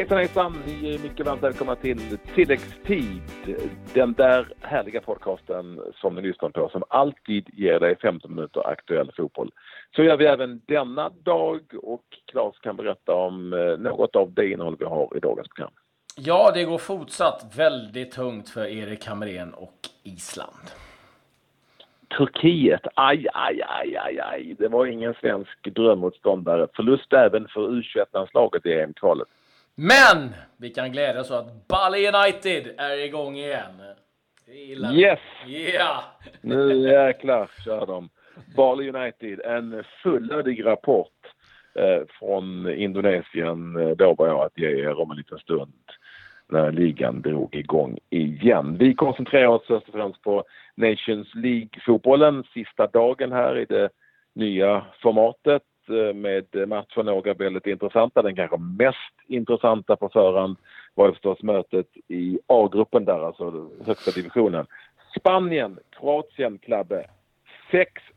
Hejsan hejsan! Ni är mycket varmt välkomna till Tilläggstid. Den där härliga podcasten som ni lyssnar på som alltid ger dig 15 minuter aktuell fotboll. Så gör vi även denna dag och Claes kan berätta om eh, något av det innehåll vi har i dagens program. Ja, det går fortsatt väldigt tungt för Erik Hamrén och Island. Turkiet, aj, aj, aj, aj, aj. Det var ingen svensk drömmotståndare. Förlust även för U21-landslaget i EM-kvalet. Men vi kan glädja oss åt att Bali United är igång igen. Yes! Yeah! Nu jäklar kör de. Bali United, en fullödig rapport eh, från Indonesien eh, lovar jag att ge er om en liten stund när ligan drog igång igen. Vi koncentrerar oss först och främst på Nations League-fotbollen, sista dagen här i det nya formatet Eh, med matcher några väldigt intressanta. Den kanske mest intressanta på förhand var ju förstås mötet i A-gruppen där, alltså högsta divisionen. Spanien, Kroatien, Klabbe.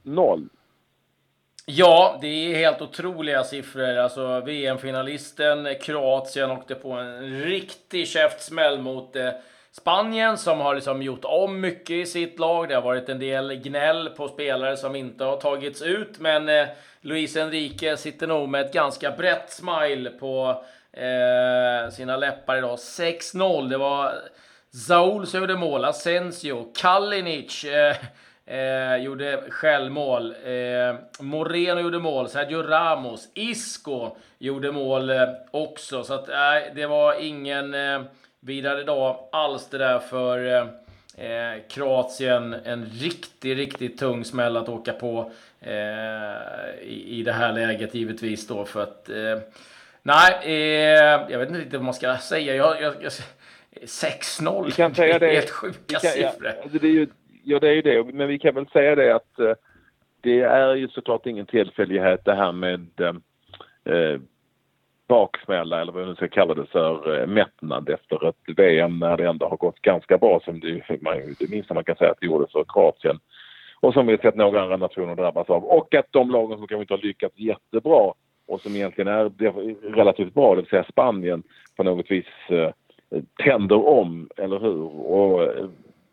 6-0 Ja, det är helt otroliga siffror. Alltså VM-finalisten Kroatien åkte på en riktig käftsmäll mot eh, Spanien som har liksom gjort om mycket i sitt lag. Det har varit en del gnäll på spelare som inte har tagits ut, men eh, Luis Enrique sitter nog med ett ganska brett smile på eh, sina läppar idag. 6-0. Det var Zaul som gjorde mål, Asensio, Kalinic. Eh, Eh, gjorde självmål. Eh, Moreno gjorde mål. Sergio Ramos. Isco gjorde mål eh, också. Så att, det var ingen eh, vidare dag alls det där för eh, eh, Kroatien. En riktigt, riktigt tung smäll att åka på eh, i, i det här läget givetvis då för att Nej, jag vet inte riktigt vad man ska säga. Jag, jag, jag 6-0. Vi kan säga det. Helt sjuka kan, siffror. Ja, det är ju ja, det är ju det. Men vi kan väl säga det att eh, det är ju såklart ingen tillfällighet det här med eh, eh baksmälla eller vad man ska kalla det för, eh, mättnad efter ett VM när det ändå har gått ganska bra som det, man, det minsta man kan säga att det gjorde för Kroatien. Och som vi sett några andra nationer drabbas av. Och att de lagen som kanske inte har lyckats jättebra och som egentligen är relativt bra, det vill säga Spanien, på något vis eh, tänder om, eller hur? Och eh,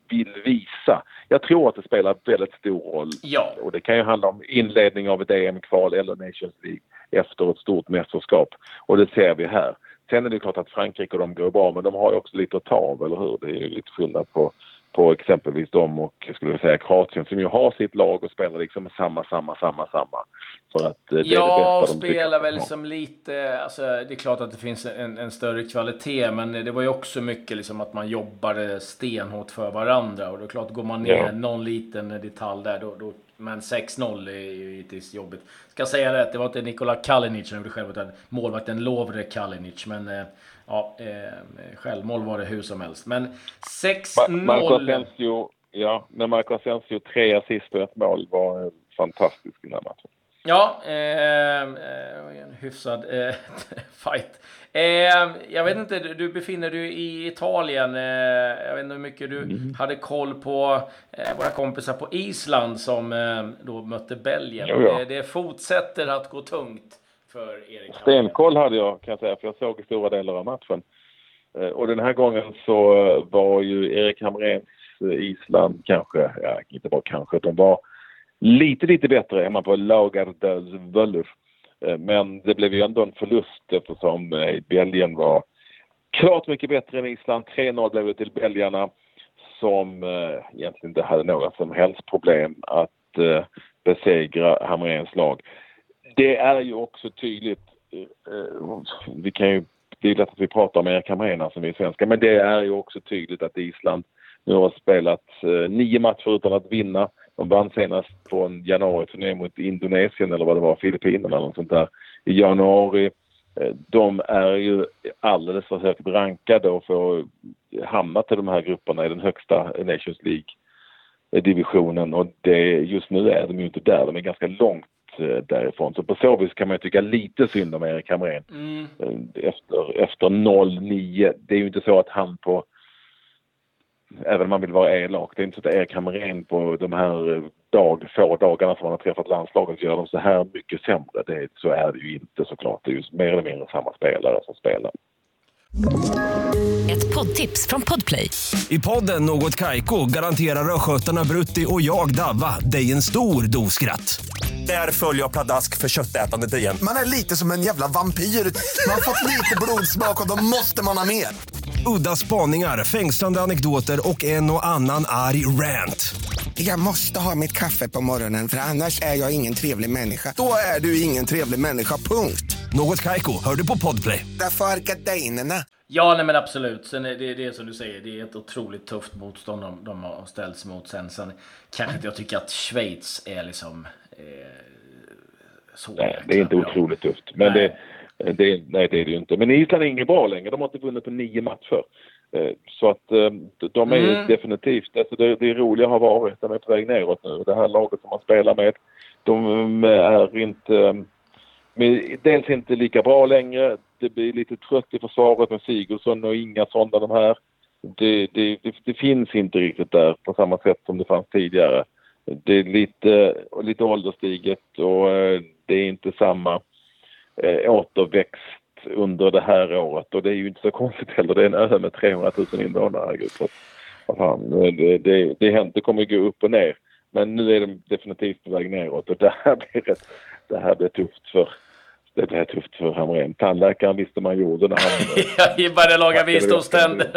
vill visa. Jag tror att det spelar väldigt stor roll. Ja. Och det kan ju handla om inledning av ett EM-kval eller Nations League efter ett stort mästerskap. Och det ser vi här. Sen är det klart att Frankrike och de går bra men de har ju också lite att ta av, eller hur? Det är ju lite skillnad på på exempelvis dem och skulle säga Kroatien som ju har sitt lag och spelar liksom samma, samma, samma, samma. För att eh, det ja, är det spelar väl som lite, alltså det är klart att det finns en, en, större kvalitet men det var ju också mycket liksom att man jobbade stenhårt för varandra och det är klart, går man ner ja. någon liten detalj där då, då men 6-0 är ju givetvis jobbigt. Ska säga det, det var inte Nikola Kalinic som gjorde själv utan målvakten Lovre Kalinic men eh, ja, eh, självmål var det hur som helst. Men 6-0. Marco Asensio, ja, men Marco Asensio tre assist och ett mål var fantastisk i den här matchen. Ja, eh, eh, en hyfsad eh, fight. Eh, jag vet inte, du befinner dig i Italien. Eh, jag vet inte hur mycket du mm. hade koll på eh, våra kompisar på Island som eh, då mötte Belgien. Jo, ja. det fortsätter att gå tungt för Erik Stenkoll hade jag kan jag säga, för jag såg stora delar av matchen. Eh, och den här gången så eh, var ju Erik Hamréns eh, Island kanske, ja inte bara kanske, de var lite, lite bättre hemma på Lagardalsvöllur. Men det blev ju ändå en förlust eftersom Belgien var klart mycket bättre än Island. 3-0 blev det till belgarna som egentligen inte hade några som helst problem att besegra Hamréns lag det är ju också tydligt, eh, eh, vi kan ju, det är lätt att vi pratar om Erik Hamrén som är svenska, men det är ju också tydligt att Island nu har spelat eh, nio matcher utan att vinna. De vann senast på en januari-turné mot Indonesien eller vad det var, Filippinerna eller något sånt där i januari. Eh, de är ju alldeles för högt rankade och får hamna till de här grupperna i den högsta Nations League-divisionen och det, just nu är de ju inte där. De är ganska långt därifrån. Så på så vis kan man tycka lite synd om Erik Hamrén. Mm. Eh, efter, efter 0-9. Det är ju inte så att han på Även om man vill vara elak. Det är inte så att Erik Hamrén på de här eh, dag, få dagarna som han har träffat landslaget gör de så här mycket sämre. Det, så är det ju inte såklart. Det är ju mer eller mindre samma spelare som spelar. Ett poddtips från Podplay. I podden Något Kaiko garanterar östgötarna Brutti och jag, Davva, dig en stor dos skratt. Där följer jag pladask för köttätandet igen. Man är lite som en jävla vampyr. Man har fått lite blodsmak och då måste man ha mer. Udda spaningar, fängslande anekdoter och en och annan arg rant. Jag måste ha mitt kaffe på morgonen för annars är jag ingen trevlig människa. Då är du ingen trevlig människa, punkt. Något Kaiko, hör du på Podplay. Därför är gardinerna. Ja, nej men absolut. Sen är det, det är som du säger, det är ett otroligt tufft motstånd de, de har ställts mot. Sen, sen kanske inte jag tycker att Schweiz är liksom så Nej, det är inte bra. otroligt tufft. Men Nej. det, det, nej, det är det ju inte. Men Island är inget bra längre. De har inte vunnit på nio matcher. Eh, Så att eh, de är Mm. definitivt, alltså det, det roliga har varit, de är på väg neråt nu. Det här laget som man spelar med, de eh, är inte, eh, med, dels inte lika bra längre. Det blir lite trött i försvaret med Sigurdsson och Ingasson och de här. Det, det, det, det finns inte riktigt där på samma sätt som det fanns tidigare. Det är lite, lite ålderstiget och eh, det är inte samma eh, återväxt under det här året och det är ju inte så konstigt heller. Det är en ö med 300 000 invånare. Så, vad fan, eh, det, det, det, händer, det kommer gå upp och ner. Men nu är de definitivt på väg neråt och det här blir, det här blir tufft för det blir tufft för Hamrén. Tandläkaren visste man gjorde när han... Jag började laga visdomständer.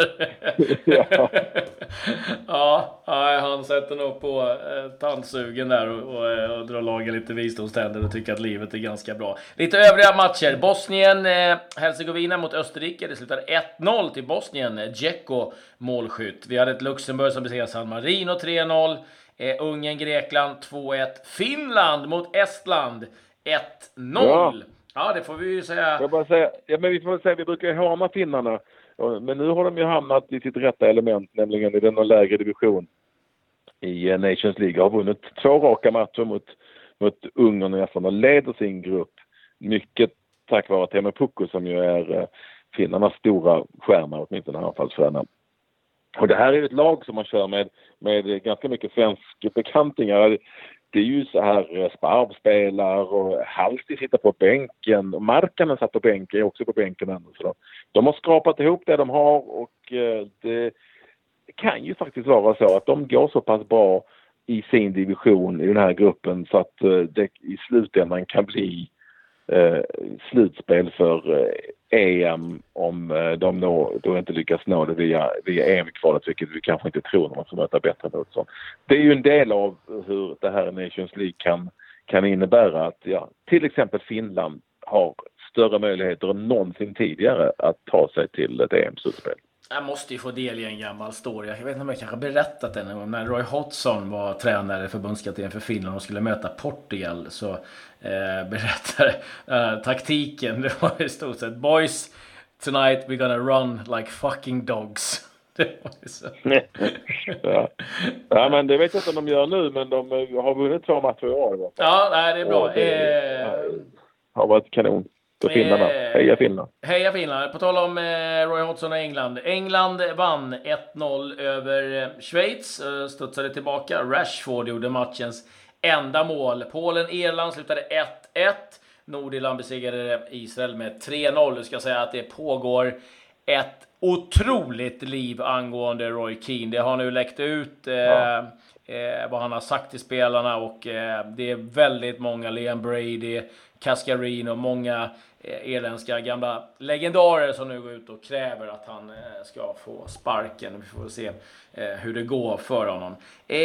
Ja. ja, han sätter nog på eh, tandsugen där och, och, eh, och drar laga lite visdomständer och tycker att livet är ganska bra. Lite övriga matcher. Bosnien, eh, Herzegovina mot Österrike. Det slutar 1-0 till Bosnien. Dzeko målskytt. Vi hade ett Luxemburg som besegrade San Marino 3-0. Eh, Ungern, Grekland 2-1. Finland mot Estland 1-0. Ja. Ja. det får vi ju säga. Jag bara säga, ja, men vi får väl säga, vi brukar ju hama finnarna. Men nu har de ju hamnat i sitt rätta element, nämligen i den lägre division i eh, Nations League. Har vunnit två raka matcher mot, mot Ungern och Estland och leder sin grupp. Mycket tack vare Teemu Pukko som ju är eh, finnarnas stora stjärna, åtminstone anfallsstjärna. Och det här är ju ett lag som man kör med, med ganska mycket svenska bekantingar. Det är ju så här eh, Sparv spelar och Halsti sitter på bänken och Markkanen satt på bänken, är också på bänken ännu. Så de, de har skrapat ihop det de har och eh, det, kan ju faktiskt vara så att de går så pass bra i sin division i den här gruppen så att eh, det i slutändan kan bli eh, slutspel för EM om eh, de nå, då inte lyckas nå det via, via EM-kvalet, vilket vi kanske inte tror när man får möta bättre motstånd. Det är ju en del av hur det här Nations League kan, kan innebära att ja, till exempel Finland har större möjligheter än någonsin tidigare att ta sig till ett EM-slutspel. Jag måste ju få del i en gammal story. Jag vet inte om jag kanske berättat den en gång. När Roy Hodgson var tränare, förbundskapten för Finland och skulle möta Portugal så eh, berättade eh, taktiken. Det var i stort sett Boys, tonight we're gonna run like fucking dogs. Det var ju så. ja. ja, men det vet jag inte om de gör nu, men de eh, har vunnit två matcher i år. Ja, nej, det är bra. Det Eh, har varit kanon för finnarna. Heja Finland! Heja Finland! På tal om eh, Roy Hodgson och England. England vann 1-0 över eh, Schweiz. Eh, studsade tillbaka. Rashford gjorde matchens enda mål. Polen-Irland slutade 1-1. Nordirland besegrade Israel med 3-0. Du ska säga att det pågår ett otroligt liv angående Roy Keane. Det har nu läckt ut eh, Ja. eh, vad han har sagt till spelarna och eh, det är väldigt många, Liam Brady, Cascarino många irländska gamla legendarer som nu går ut och kräver att han eh, ska få sparken. Vi får se eh, hur det går för honom. Eh,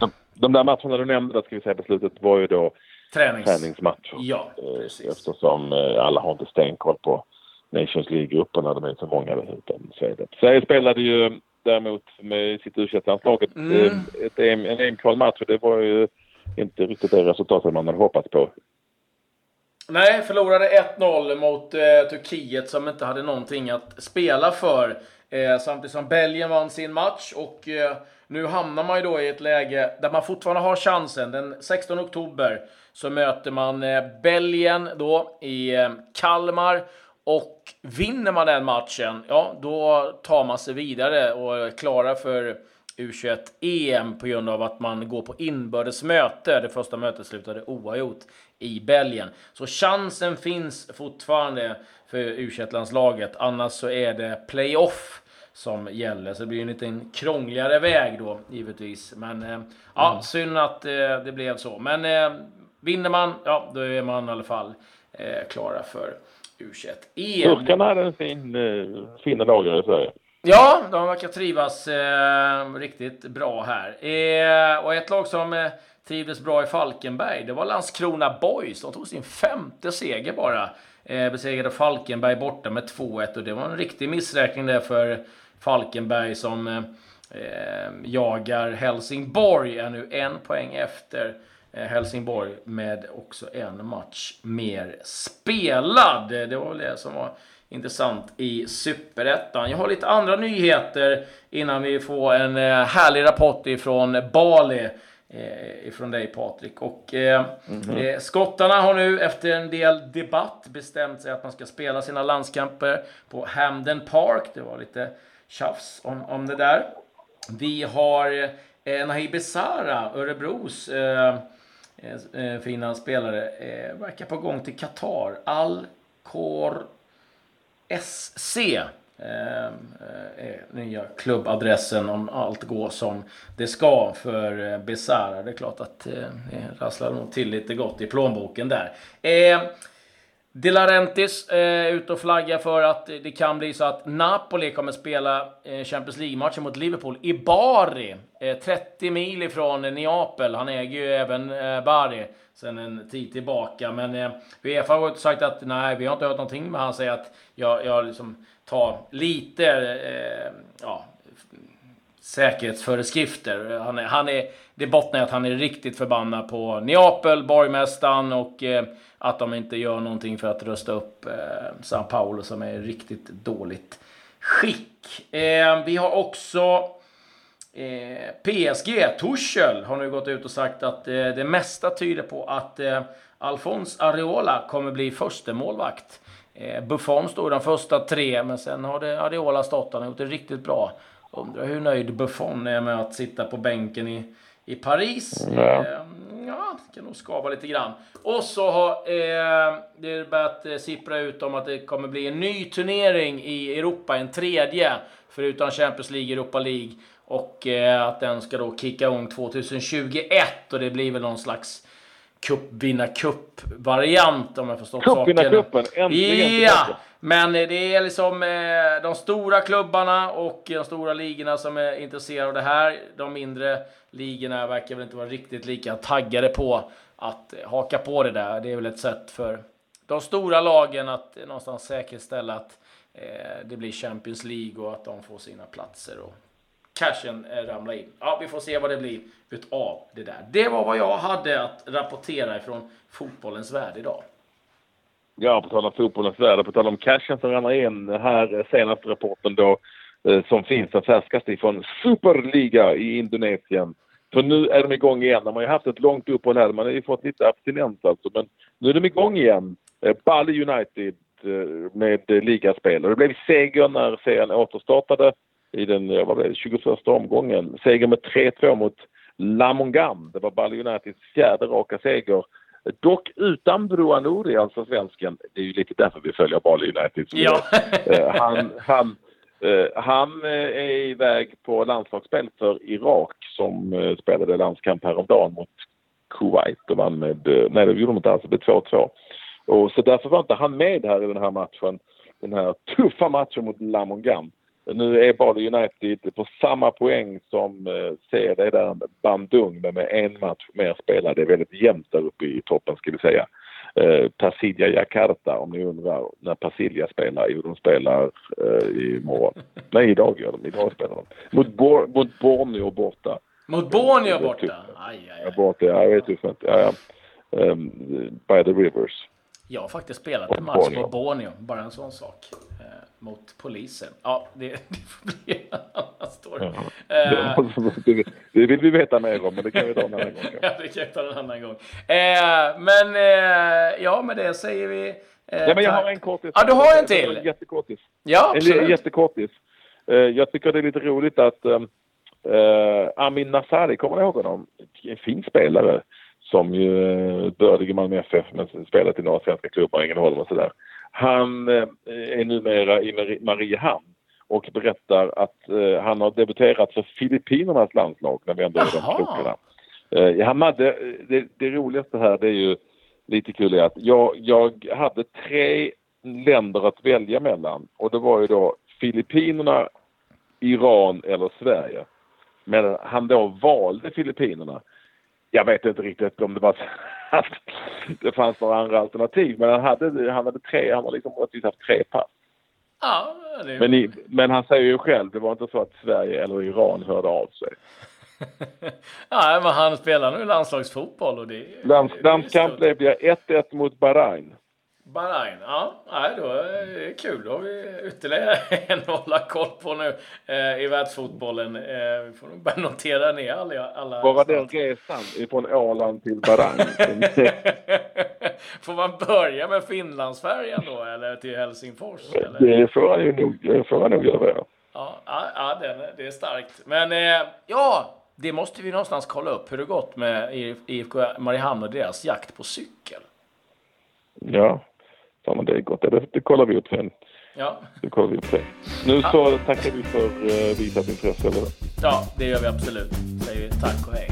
De, de där matcherna du nämnde, ska vi säga på slutet, var ju då tränings... träningsmatcher. Ja, Eh, precis. Eftersom eh, alla har inte stenkoll på Nations League-grupperna, de är så många dessutom. Så är det. Sverige spelade ju däremot med sitt u landslaget Mm. eh, EM, en EM-kvalmatch och det var ju inte riktigt det resultatet man hade hoppats på. Nej, förlorade 1-0 mot eh, Turkiet som inte hade någonting att spela för. Eh, samtidigt som Belgien vann sin match och eh, nu hamnar man ju då i ett läge där man fortfarande har chansen. Den 16 oktober så möter man eh, Belgien då i eh, Kalmar och vinner man den matchen, ja då tar man sig vidare och är klara för U21-EM på grund av att man går på inbördes möte. Det första mötet slutade oavgjort i Belgien. Så chansen finns fortfarande för U21-landslaget. Annars så är det playoff som gäller. Så det blir en liten krångligare väg då givetvis. Men eh, ja, mm. synd att eh, det blev så. Men eh, vinner man, ja då är man i alla fall eh, klara för U21-EM. Turkarna hade en fin, eh, fina dagar i Sverige. Ja, de verkar trivas eh, riktigt bra här. Eh, och ett lag som eh, trivdes bra i Falkenberg, det var Landskrona Boys. De tog sin femte seger bara. Eh, besegrade Falkenberg borta med 2-1 och det var en riktig missräkning där för Falkenberg som eh, eh, jagar Helsingborg. Är nu en poäng efter eh, Helsingborg med också en match mer spelad. Det var väl det som var intressant i Superettan. Jag har lite andra nyheter innan vi får en eh, härlig rapport ifrån Bali. Eh, ifrån dig Patrik. Och eh, mm -hmm. skottarna har nu efter en del debatt bestämt sig att man ska spela sina landskamper på Hamden Park. Det var lite tjafs om, om det där. Vi har eh, Nahi Besara, Örebros eh, eh, fina spelare, verkar på gång till Qatar. Al-Khor SC ehm, eh, är nya klubbadressen om allt går som det ska för eh, Besara. Det är klart att eh, det rasslar nog till lite gott i plånboken där. Eh, de Laurentiis eh, ute och flaggar för att det kan bli så att Napoli kommer spela eh, Champions League-matchen mot Liverpool i Bari. Eh, 30 mil ifrån Neapel. Han äger ju även eh, Bari sen en tid tillbaka. Men eh, Uefa har sagt att nej, vi har inte hört någonting. Men han säger att jag, jag liksom tar lite eh, ja, säkerhetsföreskrifter. Han är, han är, det bottnar i att han är riktigt förbannad på Neapel, borgmästaren och eh, att de inte gör någonting för att rösta upp eh, San Paulo som är riktigt dåligt skick. Eh, vi har också eh, PSG, Tuchel, har nu gått ut och sagt att eh, det mesta tyder på att eh, Alfons Areola kommer bli första målvakt. Eh, Buffon stod de första tre, men sen har det Areola stått. Han har gjort det riktigt bra. Undrar hur nöjd Buffon är med att sitta på bänken i, i Paris. Ja. Eh, ja, det kan nog skava lite grann. Och så har eh, det börjat eh, sippra ut om att det kommer bli en ny turnering i Europa, en tredje, förutom Champions League, Europa League. Och eh, att den ska då kicka igång 2021 och det blir väl någon slags cupvinnarcup-variant om jag förstått saken. Cupvinnarcupen, äntligen Ja! Men eh, det är liksom eh, de stora klubbarna och de stora ligorna som är intresserade av det här. De mindre ligorna verkar väl inte vara riktigt lika taggade på att eh, haka på det där. Det är väl ett sätt för de stora lagen att någonstans säkerställa att det blir Champions League och att de får sina platser och cashen ramlar in. Ja, vi får se vad det blir utav det där. Det var vad jag hade att rapportera ifrån fotbollens värld idag. Ja, på tal om fotbollens värld, på tal om cashen som ramlar in. Här senaste rapporten då eh, som finns, den färskaste ifrån Superliga i Indonesien. För nu är de igång igen. De har ju haft ett långt uppehåll här. Man har ju fått lite abstinens alltså. Men nu är de igång igen. Eh, Bali United eh, med ligaspel. Och det blev seger när serien återstartade i den vad blev det, 21 omgången. Seger med 3-2 mot Lamongam. Det var Bali Uniteds fjärde raka seger. Dock utan Broa Nouri, alltså svensken. Det är ju lite därför vi följer Bali United. Ja. Eh, han, han, eh, han eh, är iväg på landslagsspel för Irak som spelade landskamp häromdagen mot Kuwait och vann med, nej det gjorde de inte alls, det blev 2-2. Och så därför var inte han med här i den här matchen. Den här tuffa matchen mot Lamongam. Nu är Bali United på samma poäng som eh, CD där Bandung men med en match mer spelad. Det är väldigt jämnt där uppe i toppen ska vi säga. Eh, Persidia Jakarta om ni undrar när Persilia spelar. Jo, de spelar eh, imorgon. Nej, idag gör de. Idag spelar de. Mot, Bor mot Borneo borta. Mot Borneo borta? Aj, aj, aj. Borta, ja, jag vet hur fint. Ja, ja. Um, by the rivers. Jag har faktiskt spelat en match på Borneo, bara en sån sak. Eh, mot polisen. Ja, det, det får bli en annan story. Ja. Uh, det vill vi veta mer om, men det kan vi ta en annan gång. ja, det kan vi ta en annan gång. Uh, men uh, ja, med det säger vi Ja, men jag har en kortis. Ja, du har en till? En jättekortis. Ja, absolut. En jättekortis. Jag tycker det är lite roligt att Uh, Amin Nasari, kommer ni ihåg honom? En fin spelare som ju började i Malmö FF men spelat i några svenska klubbar, Ängelholm och sådär. Han uh, är numera i Mariehamn och berättar att uh, han har debuterat för Filippinernas landslag när vi ändå är de krokarna. Uh, han hade, det, det roligaste här det är ju lite kul är att jag, jag hade tre länder att välja mellan och det var ju då Filippinerna, Iran eller Sverige. Men han då valde Filippinerna. Jag vet inte riktigt om det var att det fanns några andra alternativ men han hade, han hade tre, han har liksom haft tre pass. Ja, det... men, i, men han säger ju själv, det var inte så att Sverige eller Iran hörde av sig. Nej, men han spelar nu landslagsfotboll och det... Landskamp blev det 1-1 mot Bahrain. Bahrain, ja, nej, då är det kul. Då har vi ytterligare en att hålla koll på nu eh, i världsfotbollen. Eh, vi får nog börja notera ner alla... alla Bara den resan från Åland till Bahrain. får man börja med Finlandsfärjan då, eller till Helsingfors? Eller? Det får han ju nog, det får han nog göra. Ja, ja, ja den, det är starkt. Men eh, ja, det måste vi någonstans kolla upp. Hur det gått med IFK Mariehamn och deras jakt på cykel. Ja, ja men det är gott. Det, det kollar vi upp sen. Ja. Det kollar vi upp sen. Nu ja. så tackar vi för uh, visat intresse. Eller? Ja, det gör vi absolut. Säger tack och hej.